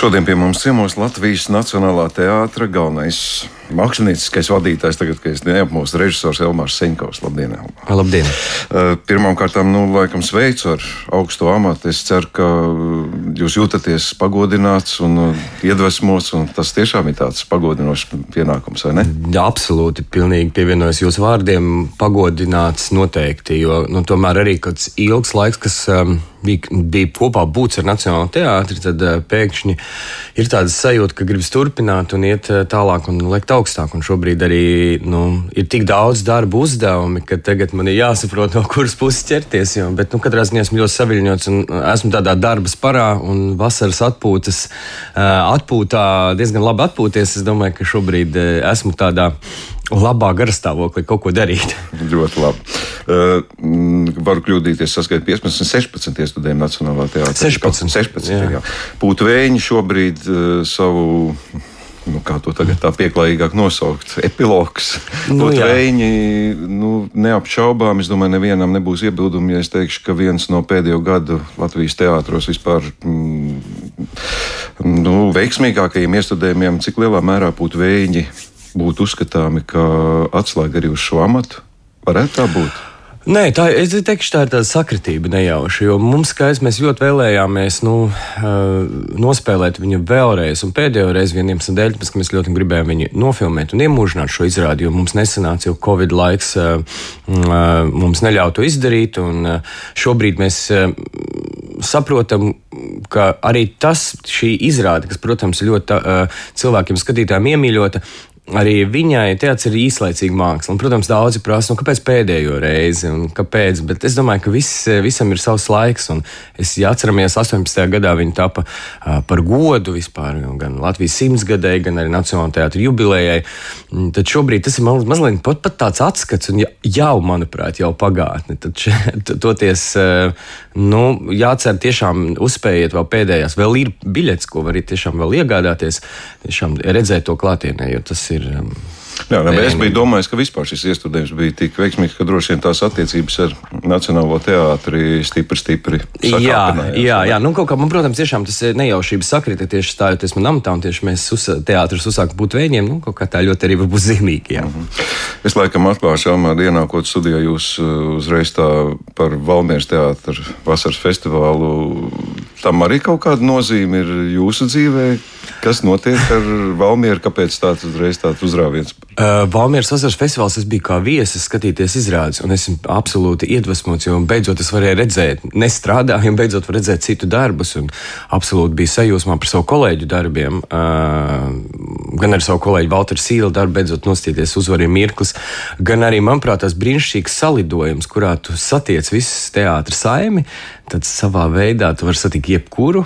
Šodien pie mums ciemos Latvijas Nacionālā teātra galvenais mākslinieckais vadītājs, tagad, kad es neapmūstu režisors Elmārs Senkovs. Labdien! Elmār. Labdien! Uh, Pirmkārt, nu, laikam sveicu ar augstu amatu. Es ceru, ka jūs jūtaties pagodināts un uh, iedvesmots, un tas tiešām ir tāds pagodinošs pienākums, vai ne? Jā, absolūti, pilnīgi pievienojos jūsu vārdiem. Pagodināts noteikti, jo nu, tomēr arī kāds ilgs laiks, kas um, bija, bija kopā būts ar Nacionālo teātri, tad uh, pēkšņi ir tāda sajūta, ka gribas turpināt un iet uh, tālāk un lekt augstāk. Un šobrīd arī nu, ir tik daudz darba uzdevumi, ka tagad man ir jāsaprot, no kuras puses ķerties. Jo, bet nu, katrā ziņā esmu ļoti saviņots un esmu tādā darba sparā un vasaras atpūtas atpūtā diezgan labi atpūties. Es domāju, ka šobrīd esmu tādā labā garastāvoklī kaut ko darīt. ļoti labi. Uh, varu kļūdīties, saskaitīt 15, 16 studējiem Nacionālā teātrī. 16. 16 jā. Jā. Pūtvēņi šobrīd uh, savu. Nu, kā to tagad tā pieklājīgāk nosaukt? Epilogs. Nu, Pūtvēņi, nu, neapšaubām, es domāju, nevienam nebūs iebildumi, ja es teikšu, ka viens no pēdējo gadu Latvijas teātros vispār mm, nu, veiksmīgākajiem iestudējumiem, cik lielā mērā Pūtvēņi būtu uzskatāmi kā atslēga arī uz šo amatu? Varētu tā būt. Nē, tā, es teikšu, tā ir tāda sakritība nejauša. Jo mums, kā es, mēs ļoti vēlējāmies nu, nospēlēt viņu vēlreiz, un pēdējo reizi vieniem dēļ, tāpēc, ka mēs ļoti gribējām viņu nofilmēt un iemūžināt šo izrādi, jo mums nesanāca jau Covid laiks, mums neļauj to izdarīt. Šobrīd mēs saprotam, ka arī tas, šī izrāde, kas, protams, ļoti cilvēkiem, skatītājiem iemīļota, arī viņai teātris ir īslaicīga māksla. Un, protams, daudzi prasa, nu, kāpēc pēdējo reizi un kāpēc. Bet es domāju, ka viss, visam ir savs laiks. Un es ja atceramies, 18. gadā viņa tapa uh, par godu vispār gan Latvijas simtsgadēji, gan arī Nacionālajai teātris jubilejai. Mm, tad šobrīd tas ir ma mazliet pat, pat tāds atskats un jau, manuprāt, jau pagātne. Tad toties, uh, nu, jācer tiešām uzspējiet vēl pēdējās. Vēl ir biļets, ko varat tiešām vēl iegādāties, tiešām redzēt to klātienē, jo tas ir ir. Um, Jā, ne, es biju domājis, ka vispār šis iestudējums bija tik veiksmīgs, ka droši vien tās attiecības ar Nacionālo teātri stipri, stipri jā, jā, jā, nu kaut kā man, protams, tiešām tas nejaušības sakrita tieši stājoties man amatā, un tieši mēs uz, teātris uzsākām būt vēņiem, nu kaut kā tā ļoti arī varbūt zīmīgi. Jā. Mm -hmm. Es laikam atklāšu, Almār, ienākot studijā, jūs uh, uzreiz tā par Valmieras teātru vasaras festivālu, tam arī kaut kāda nozīme ir jūsu dzīvē? Kas notiek ar Valmieru? Kāpēc tāds uzreiz tāds uzrāviens? Uh, Valmieras vasaras festivāls es biju kā viesis skatīties izrādes, un esmu absolūti iedvesmots, jo beidzot es varēju redzēt, nestrādāju, un beidzot redzēt citu darbus, un absolūti biju sajūsmā par savu kolēģu darbiem, uh, gan ar savu kolēģi Valteru Sīlu darbu, beidzot nostīties uzvariem mirklis, gan arī, manuprāt, tas brīnišķīgs salidojums, kurā tu satiec visas teātras saimi, tad savā veidā tu vari satikt jebkuru,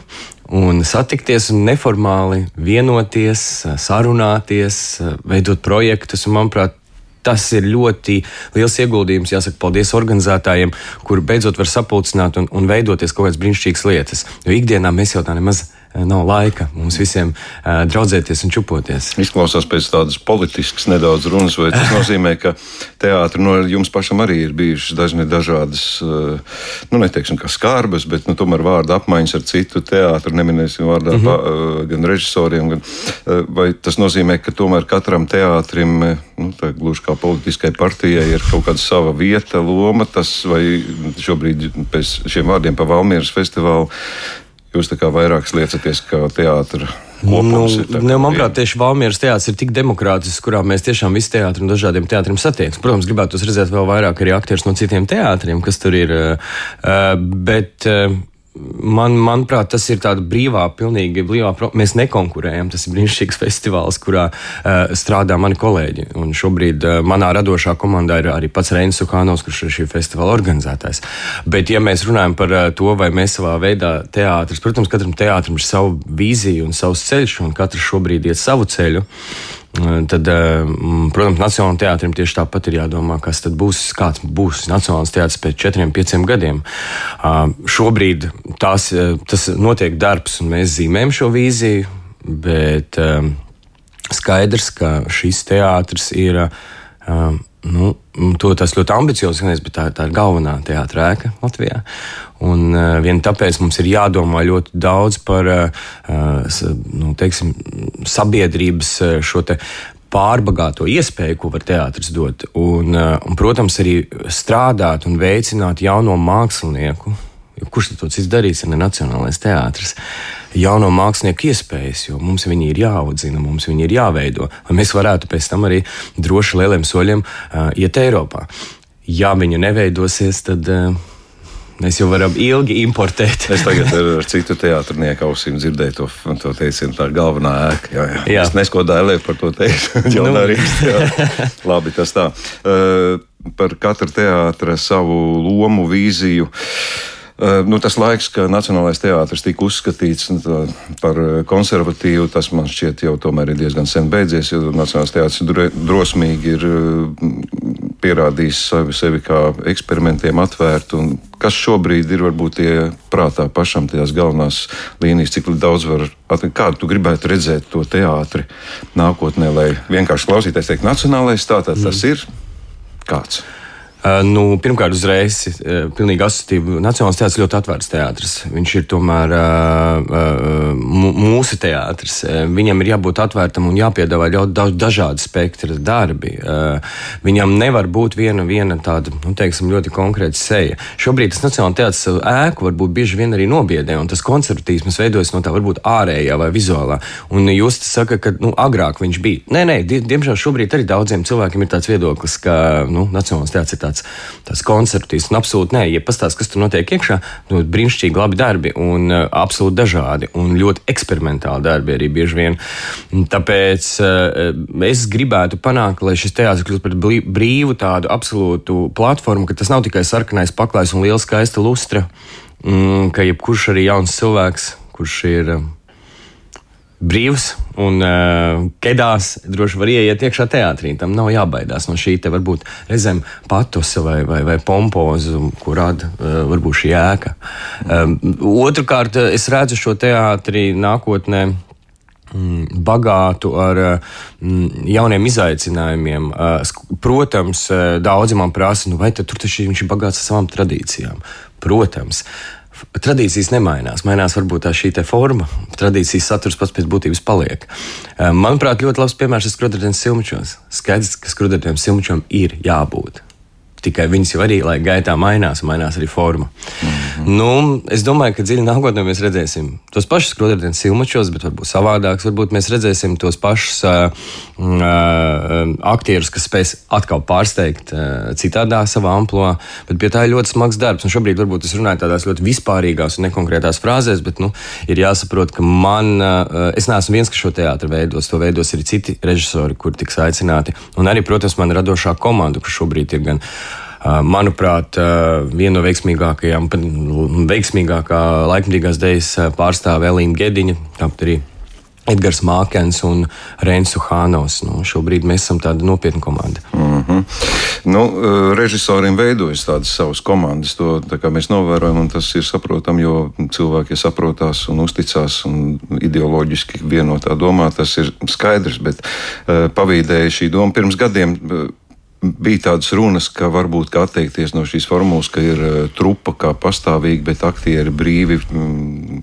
un satikties un neformāli vienoties, sarunāties, veidot projektus. Un, manuprāt, tas ir ļoti liels ieguldījums. Jāsaka, paldies organizētājiem, kuri beidzot var sapulcināt un, un veidoties kaut kādas brīnišķīgas lietas. Jo ikdienā mēs jau tā nemaz nav laika mums visiem uh, draudzēties un čupoties. Izklausās pēc tādas politiskas nedaudz runas, vai tas nozīmē, ka teātris no jums pašam arī ir bijušas dažne dažādas, uh, nu, neteiksim, kā skarbas, bet nu, tomēr vārdu apmaiņas ar citu teātru, neminēsim vārdā mm -hmm. pa, uh, gan režisoriem, gan, uh, vai tas nozīmē, ka tomēr katram teātrim, nu, tā gluži kā politiskai partijai, ir kaut kāda sava vieta, loma, tas vai šobrīd pēc šiem vārdiem pa Valmieras festivālu Jūs tā kā vairāk liecaties kā teātris. Nu, ne, manuprāt, tieši Valmieras teātris ir tik demokrātisks, kurā mēs tiešām visi teātri un dažādiem teātriem satiekas. Protams, gribētu redzēt vēl vairāk arī aktierus no citiem teātriem, kas tur ir. Eh, eh, bet eh, Man, manuprāt, tas ir tāds brīvā, pilnīgi brīvā. Mēs nekonkurējam. Tas ir brīnišķīgs festivāls, kurā uh, strādā mani kolēģi. Un šobrīd uh, manā radošā komandā ir arī pats Reinis Sukānovs, kurš ir šī festivāla organizētājs. Bet, ja mēs runājam par uh, to, vai mēs savā veidā teātris, protams, katram teātrim ir sava vīzija un savs ceļš, un katrs šobrīd iet savu ceļu. Tad, protams, Nacionālajiem teātrim tieši tāpat ir jādomā, kas būs, kāds būs Nacionālais teātris pēc četriem, pieciem gadiem. Šobrīd tās, tas notiek darbs, un mēs zīmējam šo vīziju, bet skaidrs, ka šis teātris ir Um, nu, to tas ļoti ambiciozi skanēs, bet tā, tā ir galvenā teātrēka Latvijā. Un uh, vien tāpēc mums ir jādomā ļoti daudz par uh, nu, teiksim, sabiedrības šo te pārbagāto iespēju, ko var teātris dot. Un, un, protams, arī strādāt un veicināt jauno mākslinieku. Kurš to cits darīs, ja ne Nacionālais teātris? Jauno mākslinieku iespējas, jo mums viņi ir jāaudzina, mums viņi ir jāveido, lai mēs varētu pēc tam arī droši lieliem soļiem uh, iet Eiropā. Ja viņi neveidosies, tad uh, Mēs jau varam ilgi importēt. es tagad ar citu teātrnieku ausīm dzirdēju to, to teicienu, tā ir galvenā ēka. Jā, jā. jā. Es neskodāju lietu par to teicu. jau nu. arī. Labi, tas tā. Uh, par katru teātra savu lomu, vīziju. Uh, nu, tas laiks, kad Nacionālais teātris tika uzskatīts nu, par konservatīvu, tas man šķiet jau tomēr ir diezgan sen beidzies, jo Nacionālais teātris drosmīgi ir eh, pierādījis sevi, sevi kā eksperimentiem atvērt. Kas šobrīd ir varbūt tie prātā pašam tās galvenās līnijas, cik daudz var atrast, kādu tu gribētu redzēt to teātri nākotnē, lai vienkārši klausīties, teikt, nacionālais tā, tā tas mm. ir kāds. Uh, nu, pirmkārt, uzreiz uh, pilnīgi asociatīvi. Nacionālais teātris ļoti atvērts teātris. Viņš ir tomēr uh, mūsu teātris. Viņam ir jābūt atvērtam un jāpiedāvā ļoti dažādi spektra darbi. Viņam nevar būt viena, viena tāda nu, teiksim, ļoti konkrēta seja. Šobrīd tas Nacionālais teātris ēku varbūt bieži vien arī nobiedē, un tas konservatīvs veidojas no tā varbūt ārējā vai vizuālā. Un jūs sakat, ka nu, agrāk viņš bija. Nē, nē, diemžēl šobrīd arī daudziem cilvēkiem ir tāds viedoklis, ka nu, Nacionālais teātris ir tāds tāds, tāds koncertīsts. Un absolūti nē, ja pastāstīs, kas tur notiek iekšā, nu, brīnišķīgi labi darbi un uh, absolūti dažādi un ļoti eksperimentāli darbi arī bieži vien. Tāpēc uh, es gribētu panākt, lai šis teātris kļūst par brīvu tādu absolūtu platformu, ka tas nav tikai sarkanais paklājs un liela skaista lustra, mm, ka jebkurš arī jauns cilvēks, kurš ir. Uh, brīvs un uh, kedās, droši var ieiet iekšā teātrī. Tam nav jābaidās no šī te varbūt reizēm patusa vai, vai, vai pompoza, ko rada uh, varbūt šī ēka. Um, Otrakārt, es redzu šo teātri nākotnē mm, bagātu ar mm, jauniem izaicinājumiem. Protams, daudzi man prasa, nu vai tur taču viņš ir bagāts ar savām tradīcijām. Protams, Tradīcijas nemainās, mainās varbūt tā šī forma. Tradīcijas saturs pats pēc būtības paliek. Manuprāt, ļoti labs piemērs ir skrudrētājs silmačos. Skaidrs, ka skrudrētājiem silmačam ir jābūt. Tikai viņas jau arī laika gaitā mainās, mainās arī forma. Mm -hmm. nu, es domāju, ka dziļi nākotnē mēs redzēsim tos pašus skrodētājus silmačos, bet varbūt savādāks. Varbūt mēs redzēsim tos pašus uh, uh, aktierus, kas spēs atkal pārsteigt uh, citādā savā amplitūnā. Bet pie tā ir ļoti smags darbs. Un šobrīd varbūt es runāju tādās ļoti vispārīgās un nekonkrētās frāzēs, bet nu, ir jāsaprot, ka man, uh, es neesmu viens, kas šo teātru veidos. To veidos arī citi režisori, kuri tiks aicināti. Un arī, protams, man radošā komanda, kas šobrīd ir gan Manuprāt, viena no veiksmīgākajām, veiksmīgākā laikmatīgās dēļas pārstāve Elīna Gediņa, tāpat arī Edgars Mākens un Rēns Hānos. Nu, šobrīd mēs esam tāda nopietna komanda. Mm -hmm. nu, režisoriem veidojas tādas savas komandas. To mēs novērojam, un tas ir saprotami, jo cilvēki saprotās un uzticās un ideoloģiski vienotā domā. Tas ir skaidrs, bet pavīdēja šī doma pirms gadiem. Bija tādas runas, ka varbūt kā atteikties no šīs formulas, ka ir uh, trupa kā pastāvīga, bet aktieri brīvi mm,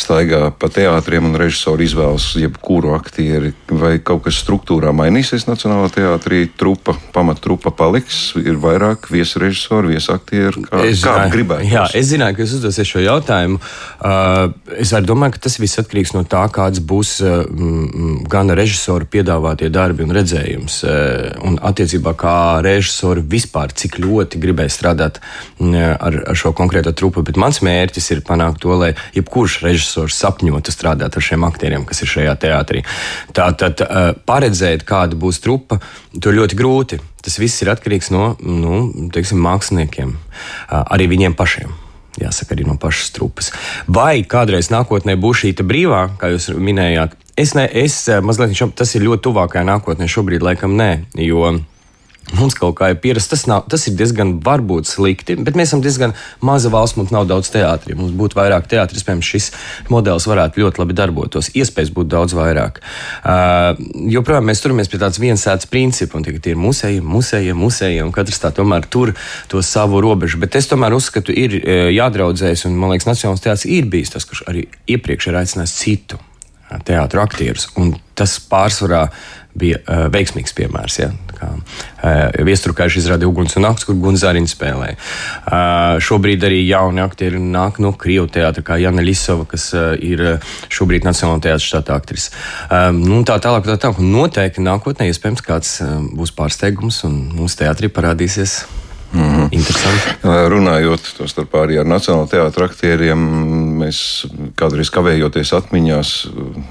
staigā pa teātriem un režisori izvēlas jebkuru aktieri. Vai kaut kas struktūrā mainīsies Nacionālajā teātrī? Trupa, pamattrupa paliks, ir vairāk viesrežisori, viesaktieri. Kā, es kā gribētu? Jā, es zināju, ka jūs uzdosiet šo jautājumu. Uh, es arī domāju, ka tas viss atkarīgs no tā, kāds būs uh, gan režisoru piedāvātie darbi un redzējums. Uh, un attiecībā kā režisori vispār, cik ļoti gribēju strādāt mm, ar, ar šo konkrēto trupu. Bet mans mērķis ir panākt to, lai jebkurš režisors sapņotu strādāt ar šiem aktieriem, kas ir šajā teātrī. Tātad paredzēt, kāda būs trupa, to ļoti grūti. Tas viss ir atkarīgs no nu, teiksim, māksliniekiem, arī viņiem pašiem jāsaka, arī no pašas trupas. Vai kādreiz nākotnē būs šī brīvā, kā jūs minējāt? Es, ne, es mazliet, tas ir ļoti tuvākajā nākotnē, šobrīd laikam nē, jo Mums kaut kā ir pierasts. Tas, nav, tas ir diezgan varbūt slikti, bet mēs esam diezgan maza valsts. Mums nav daudz teātris. Ja mums būtu vairāk teātris, iespējams, šis modelis varētu ļoti labi darbotos. Iespējas būtu daudz vairāk. Uh, joprojām mēs turamies pie tādas viensētas principa, un tagad ir museji, museji, museji, un katrs tā tomēr tur to savu robežu. Bet es tomēr uzskatu, ir jādraudzējas, un man liekas, Nacionālais teātris ir bijis tas, kurš arī iepriekš ir aicinājis citu teātris aktierus. Tas pārsvarā bija uh, veiksmīgs piemērs. Ja? Kā, uh, Viestrukājuši izrādīja Uguns un Nakts, kur Gunzāriņš spēlēja. Uh, šobrīd arī jauni aktieri nāk no Krievu teātra, kā Jana Lisova, kas uh, ir šobrīd Nacionālajā teātrī štata aktris. Um, nu, tā tālāk, tā tālāk. Noteikti nākotnē iespējams kāds uh, būs pārsteigums un mūsu teātrī parādīsies Mm -hmm. Runājot arī ar Nacionālajiem teātriem aktieriem, mēs kādreiz kavējoties atmiņās,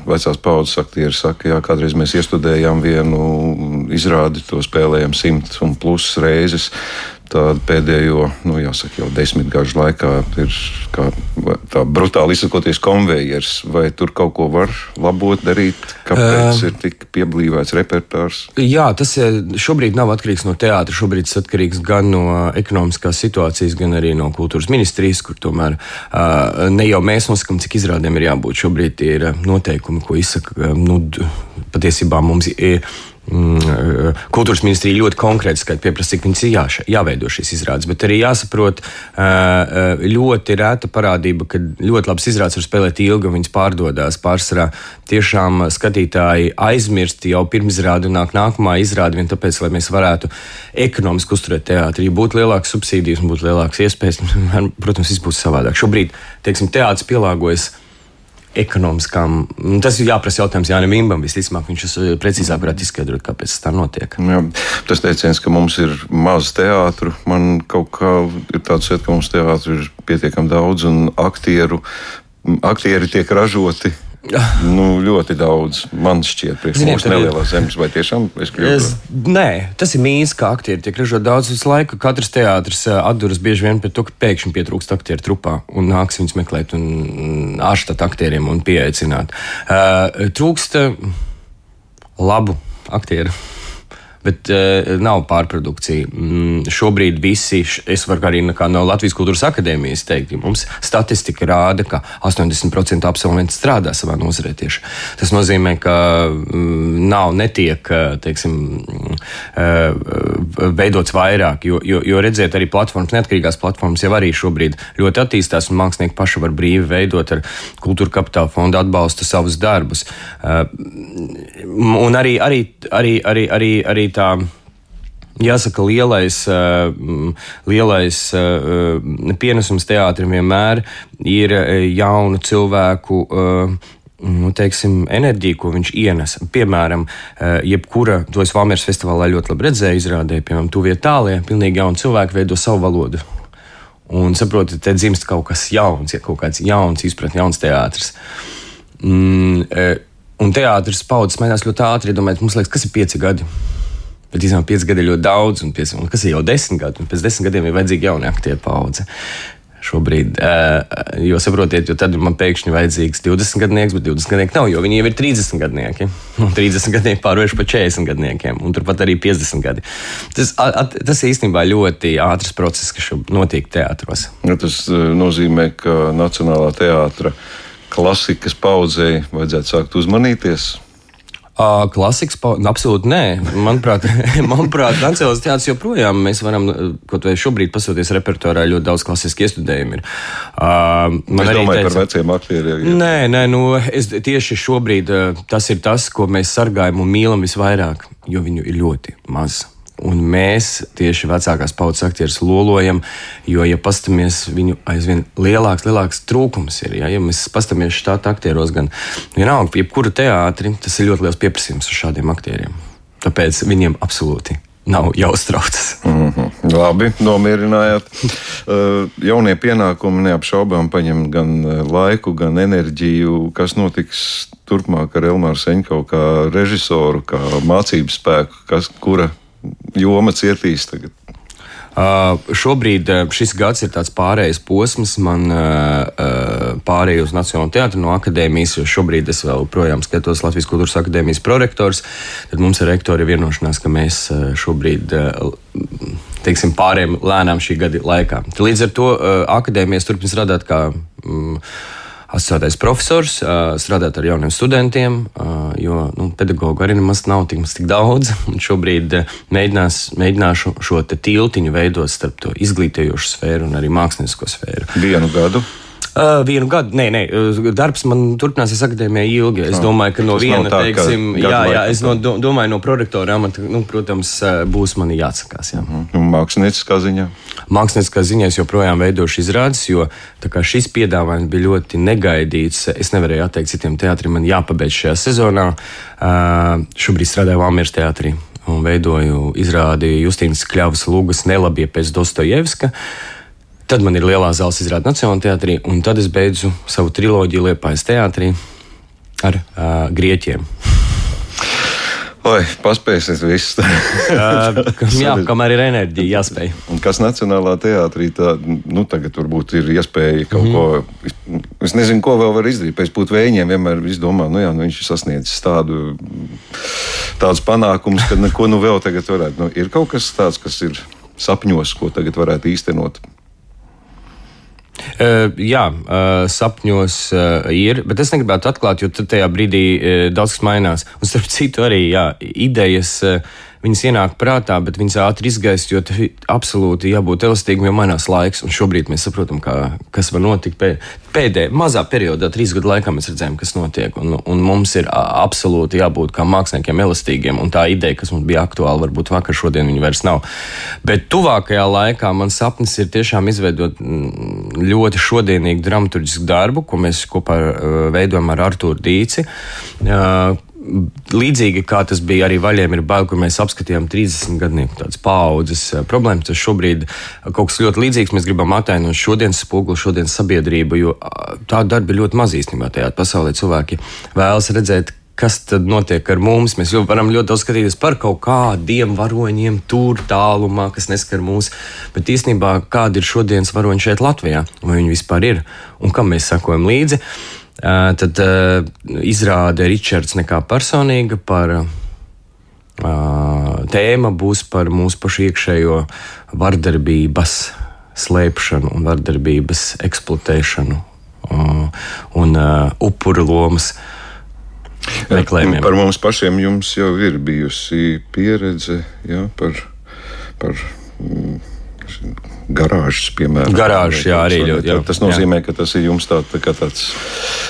vecās paudzes aktieri saka, jā, kādreiz mēs iestudējām vienu izrādi, to spēlējām simt un plus reizes tādu pēdējo, nu, jāsaka, jau desmitgažu laikā ir kā, tā brutāli izsakoties konvejers. Vai tur kaut ko var labot, darīt? Kāpēc uh, ir tik pieblīvēts repertuārs? Jā, tas šobrīd nav atkarīgs no teātra. Šobrīd tas atkarīgs gan no ekonomiskās situācijas, gan arī no kultūras ministrijas, kur tomēr uh, ne jau mēs nosakām, cik izrādēm ir jābūt. Šobrīd ir noteikumi, ko izsaka. Nu, patiesībā mums ir kultūras ministrija ļoti konkrēti skaita, pieprasa, cik viņas ir jā, jāveido šīs izrādes. Bet arī jāsaprot, ļoti reta parādība, ka ļoti labas izrādes var spēlēt ilgi un viņas pārdodas. Pārsvarā tiešām skatītāji aizmirst jau pirmizrādi un nāk nākamā izrāde vien tāpēc, lai mēs varētu ekonomiski uzturēt teātri. Ja būtu lielākas subsīdijas un būtu lielākas iespējas, protams, viss būtu savādāk. Šobrīd, teiksim, teātris pielāgojas ekonomiskām. Tas ir jāprasa jautājums Jānis Imbam. Visticamāk, viņš eh, precīzāk varētu izskaidrot, kāpēc tā notiek. Jā, tas teiciens, ka mums ir maz teātru, man kaut kā ir tāds sajūta, ka mums teātru ir pietiekami daudz un aktieru. Aktieri tiek ražoti Nu, ļoti daudz. Man šķiet, ka tas ir nelielās zemes, vai tiešām es kļūstu? Nē, tas ir mīts, ka aktieri tiek ražot daudz visu laiku. Katrs teātris atduras bieži vien pie to, ka pēkšņi pietrūkst aktieru trupā un nāks viņus meklēt un ārstāt aktieriem un pieaicināt. Uh, trūkst labu aktieru bet uh, nav pārprodukcija. Mm, šobrīd visi, es varu arī no Latvijas Kultūras Akadēmijas teikt, ka mums statistika rāda, ka 80% absolventu strādā savā nozarē tieši. Tas nozīmē, ka mm, nav, netiek, eh, teiksim, uh, veidots vairāk, jo, jo, jo redziet, arī platformas, neatkarīgās platformas jau arī šobrīd ļoti attīstās, un mākslinieki paši var brīvi veidot ar kultūra kapitāla fonda atbalstu savus darbus. Uh, un arī, arī, arī, arī, arī, arī tā. Jāsaka, lielais, lielais pienesums teātrim vienmēr ir jaunu cilvēku nu, teiksim, enerģiju, ko viņš ienes. Piemēram, jebkura, to es Valmieras festivālā ļoti labi redzēju, izrādīja, piemēram, Tuvie tālie, pilnīgi jauni cilvēki veido savu valodu. Un saprotiet, te dzimst kaut kas jauns, ja kaut kāds jauns izpratne, jauns teātris. Mm, Un teātris paudzes mainās ļoti ātri. Iedomājieties, mums liekas, kas ir pieci gadi. Bet īstenībā pieci gadi ir ļoti daudz, un, pieci, un kas ir jau desmit gadi, un pēc desmit gadiem ir vajadzīga jauna aktieru paudze. Šobrīd, uh, jo saprotiet, jo tad man pēkšņi ir vajadzīgs 20 gadnieks, bet 20 gadnieki nav, jo viņi jau ir 30 gadnieki. Un 30 gadnieki pārvērš par 40 gadniekiem, un turpat arī 50 gadi. Tas, at, tas īstenībā ļoti ātrs process, kas notiek teātros. Ja, tas nozīmē, ka Nacionālā teātris klasikas paudzei vajadzētu sākt uzmanīties? Uh, klasikas pauze, absolūti nē. Manuprāt, manuprāt Nacionālais teātris joprojām mēs varam, kaut vai šobrīd pasoties repertuārā, ļoti daudz klasisku iestudējumu ir. Uh, man es arī domāju teica, par veciem aktieriem. Nē, nē, nu, es tieši šobrīd tas ir tas, ko mēs sargājam un mīlam visvairāk, jo viņu ir ļoti maz. Un mēs tieši vecākās paudzes aktierus lolojam, jo, ja paskatāmies, viņu aizvien lielāks, lielāks trūkums ir. Ja, ja mēs paskatāmies šādi aktieros, gan vienalga, jebkura teātri, tas ir ļoti liels pieprasījums uz šādiem aktieriem. Tāpēc viņiem absolūti nav jāuztraucas. Mm -hmm. Labi, nomierinājāt. Uh, jaunie pienākumi neapšaubām paņem gan laiku, gan enerģiju. Kas notiks turpmāk ar Elmāru Seņkovu kā režisoru, kā mācību spēku, kas, kura joma cietīs tagad? Uh, šobrīd uh, šis gads ir tāds pārējais posms. Man uh, uh, pārēju uz Nacionālo teātru no akadēmijas, šobrīd es vēl projām skatos Latvijas kultūras akadēmijas prorektors. Tad mums ar rektori ir vienošanās, ka mēs uh, šobrīd uh, teiksim, pārējām lēnām šī gada laikā. Līdz ar to akadēmijas turpina strādāt kā. Um, asociētais profesors, strādāt ar jauniem studentiem, jo nu, pedagoģu arī nemaz nav tik, tik daudz. Šobrīd mēģinās, mēģināšu šo tiltiņu veidot starp to izglītojošu sfēru un arī mākslinieko sfēru. Vienu gadu. Uh, vienu gadu, nē, nē, darbs man turpināsies akadēmijā ilgi. Es domāju, ka no Tas viena, tā, teiksim, jā, jā, es no, domāju, no prorektora amata, nu, protams, būs man jāatsakās. Jā. Mm -hmm. Mākslinieckā ziņā? Mākslinieckā ziņā es joprojām veidošu izrādes, jo šis piedāvājums bija ļoti negaidīts. Es nevarēju atteikt citiem teātriem, man jāpabeidz šajā sezonā. Uh, šobrīd strādāju Valmieras teātrī un veidoju izrādi Justīnas Kļavas Lūgas nelabie pēc Dostojevska. Tad man ir lielā zāles izrāde Nacionālajā teātrī, un tad es beidzu savu triloģiju Liepājas teātrī ar uh, grieķiem. Oi, paspēsiet visu. jā, kamēr ir enerģija, jāspēj. Un kas Nacionālā teātrī, tā, nu, tagad varbūt ir iespēja kaut mm. ko, es nezinu, ko vēl var izdarīt. Pēc būt vējiem vienmēr domā, nu jā, nu viņš ir sasniedzis tādu, tādus panākumus, ka neko nu vēl tagad varētu. Nu, ir kaut kas tāds, kas ir sapņos, ko tagad varētu īstenot. Jā, sapņos ir, bet es negribētu atklāt, jo tajā brīdī daudz kas mainās. Un starp citu, arī jā, idejas. Uh, viņas ienāk prātā, bet viņas ātri izgaist, jo absolūti jābūt elastīgam, jo mainās laiks. Un šobrīd mēs saprotam, kā, kas var notikt pēdējā mazā periodā, trīs gadu laikā mēs redzējām, kas notiek. Un, un mums ir absolūti jābūt kā māksliniekiem elastīgiem. Un tā ideja, kas mums bija aktuāla, varbūt vakar, šodien viņa vairs nav. Bet tuvākajā laikā man sapnis ir tiešām izveidot mm, ļoti šodienīgu dramaturgisku darbu, ko mēs kopā veidojam ar Artūru Dīci līdzīgi kā tas bija arī vaļiem, ir bail, kur mēs apskatījām 30 gadnieku tādas paudzes eh, problēmas. Tas šobrīd kaut kas ļoti līdzīgs. Mēs gribam attēlot šodienas spoguli, šodienas sabiedrību, jo tāda darba ir ļoti maz īstenībā tajā pasaulē. Cilvēki vēlas redzēt, kas tad notiek ar mums. Mēs jau varam ļoti daudz skatīties par kaut kādiem varoņiem, tur tālumā, kas neskar mūs. Bet īstenībā kādi ir šodienas varoņi šeit Latvijā, vai viņi vispār ir un kam mēs sakojam līdzi. Tad izrāde Ričards nekā personīga par tēma būs par mūsu pašu iekšējo vardarbības slēpšanu un vardarbības eksploatēšanu un upuru lomas meklējumiem. Par mums pašiem jums jau ir bijusi pieredze ja, par. par mm, garāžas, piemēram. Garāžas, jā, arī ļoti. Jā, tas nozīmē, jā. ka tas ir jums tā, tā tāds,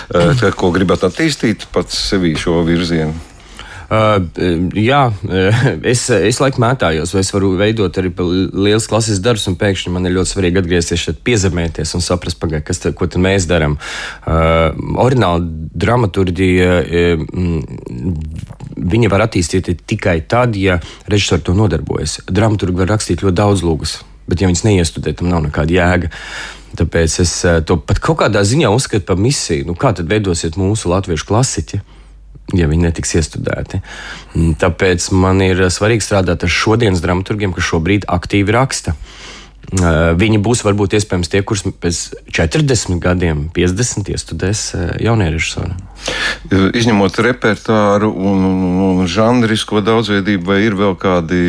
tā, ko gribat attīstīt pats sevī šo virzienu. Uh, jā, es, es laikam mētājos, vai es varu veidot arī liels klases darbus, un pēkšņi man ir ļoti svarīgi atgriezties šeit, piezemēties un saprast, pagai, kas te, ko tad mēs darām. Uh, Orināla dramaturgija, uh, viņa var attīstīt tikai tad, ja režisori to nodarbojas. Dramaturgi var rakstīt ļoti daudz lūgas bet ja viņas neiestudē, tam nav nekāda jēga. Tāpēc es eh, to pat kaut kādā ziņā uzskatu par misiju. Nu, kā tad veidosiet mūsu latviešu klasiķi? Ja viņi netiks iestudēti. Tāpēc man ir svarīgi strādāt ar šodienas dramaturgiem, kas šobrīd aktīvi raksta. Eh, viņi būs varbūt iespējams tie, kurus pēc 40 gadiem, 50 iestudēs eh, jaunie režisori. Izņemot repertuāru un, un, un žanrisko daudzveidību, vai ir vēl kādi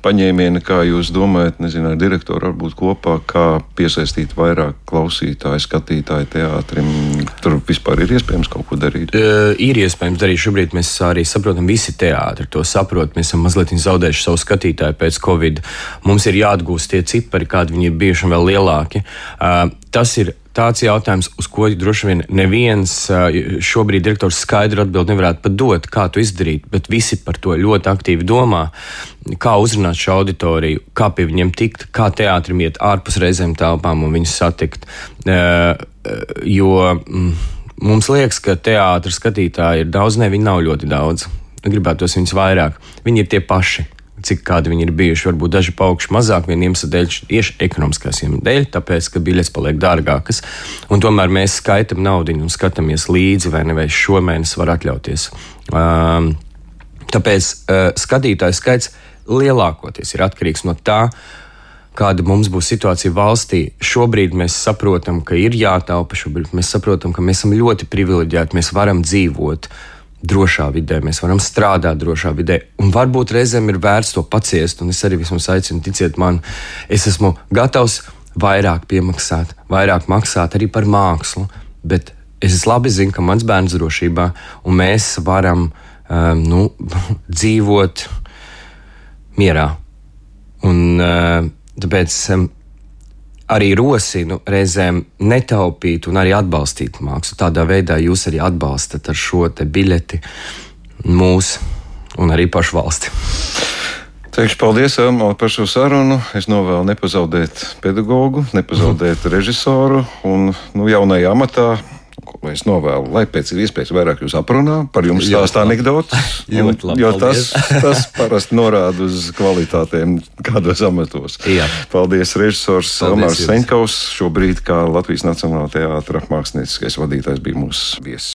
paņēmieni, kā jūs domājat, nezinu, ar direktoru varbūt kopā, kā piesaistīt vairāk klausītāju, skatītāju teātrim? Tur vispār ir iespējams kaut ko darīt? Uh, ir iespējams darīt. Šobrīd mēs arī saprotam, visi teātri to saprot. Mēs esam mazliet zaudējuši savu skatītāju pēc Covid. Mums ir jāatgūst tie cipari, kādi viņi ir bijuši un vēl lielāki. Uh, tas ir tāds jautājums, uz ko droši vien neviens šobrīd direktors skaidru atbildi nevarētu pat dot, kā to izdarīt, bet visi par to ļoti aktīvi domā. Kā uzrunāt šo auditoriju, kā pie viņiem tikt, kā teātrim iet ārpus reizēm telpām un viņus satikt. Jo mm, mums liekas, ka teātris skatītāji ir daudz, ne viņi nav ļoti daudz. Gribētu tos viņus vairāk. Viņi ir tie paši cik kādi viņi ir bijuši. Varbūt daži paukši mazāk, viena iemesla dēļ, tieši ekonomiskās iemesla dēļ, tāpēc, ka biļetes paliek dārgākas. Un tomēr mēs skaitām naudu un skatāmies līdzi, vai nevis šomēnes var atļauties. Um, tāpēc uh, skatītāju skaits lielākoties ir atkarīgs no tā, kāda mums būs situācija valstī. Šobrīd mēs saprotam, ka ir jātaupa, šobrīd mēs saprotam, ka mēs esam ļoti privileģēti, mēs varam dzīvot drošā vidē, mēs varam strādāt drošā vidē. Un varbūt reizēm ir vērts to paciest, un es arī vismaz aicinu, ticiet man, es esmu gatavs vairāk piemaksāt, vairāk maksāt arī par mākslu. Bet es labi zinu, ka mans bērns ir drošībā, un mēs varam um, nu, dzīvot mierā. Un, uh, tāpēc um, arī rosinu reizēm netaupīt un arī atbalstīt mākslu. Tādā veidā jūs arī atbalstat ar šo biļeti mūsu un arī pašu valsti. Teikšu paldies Elmai par šo sarunu. Es novēlu nepazaudēt pedagogu, nepazaudēt režisoru un nu, jaunajā amatā ko es novēlu, lai pēc iespējas vairāk jūs aprunā, par jums stāstā anekdotas. jo tas, tas parasti norāda uz kvalitātēm kādos amatos. Jā. Paldies, režisors Elmārs Senkaus, šobrīd kā Latvijas Nacionālā teātra mākslinieckais vadītājs bija mūsu viesis.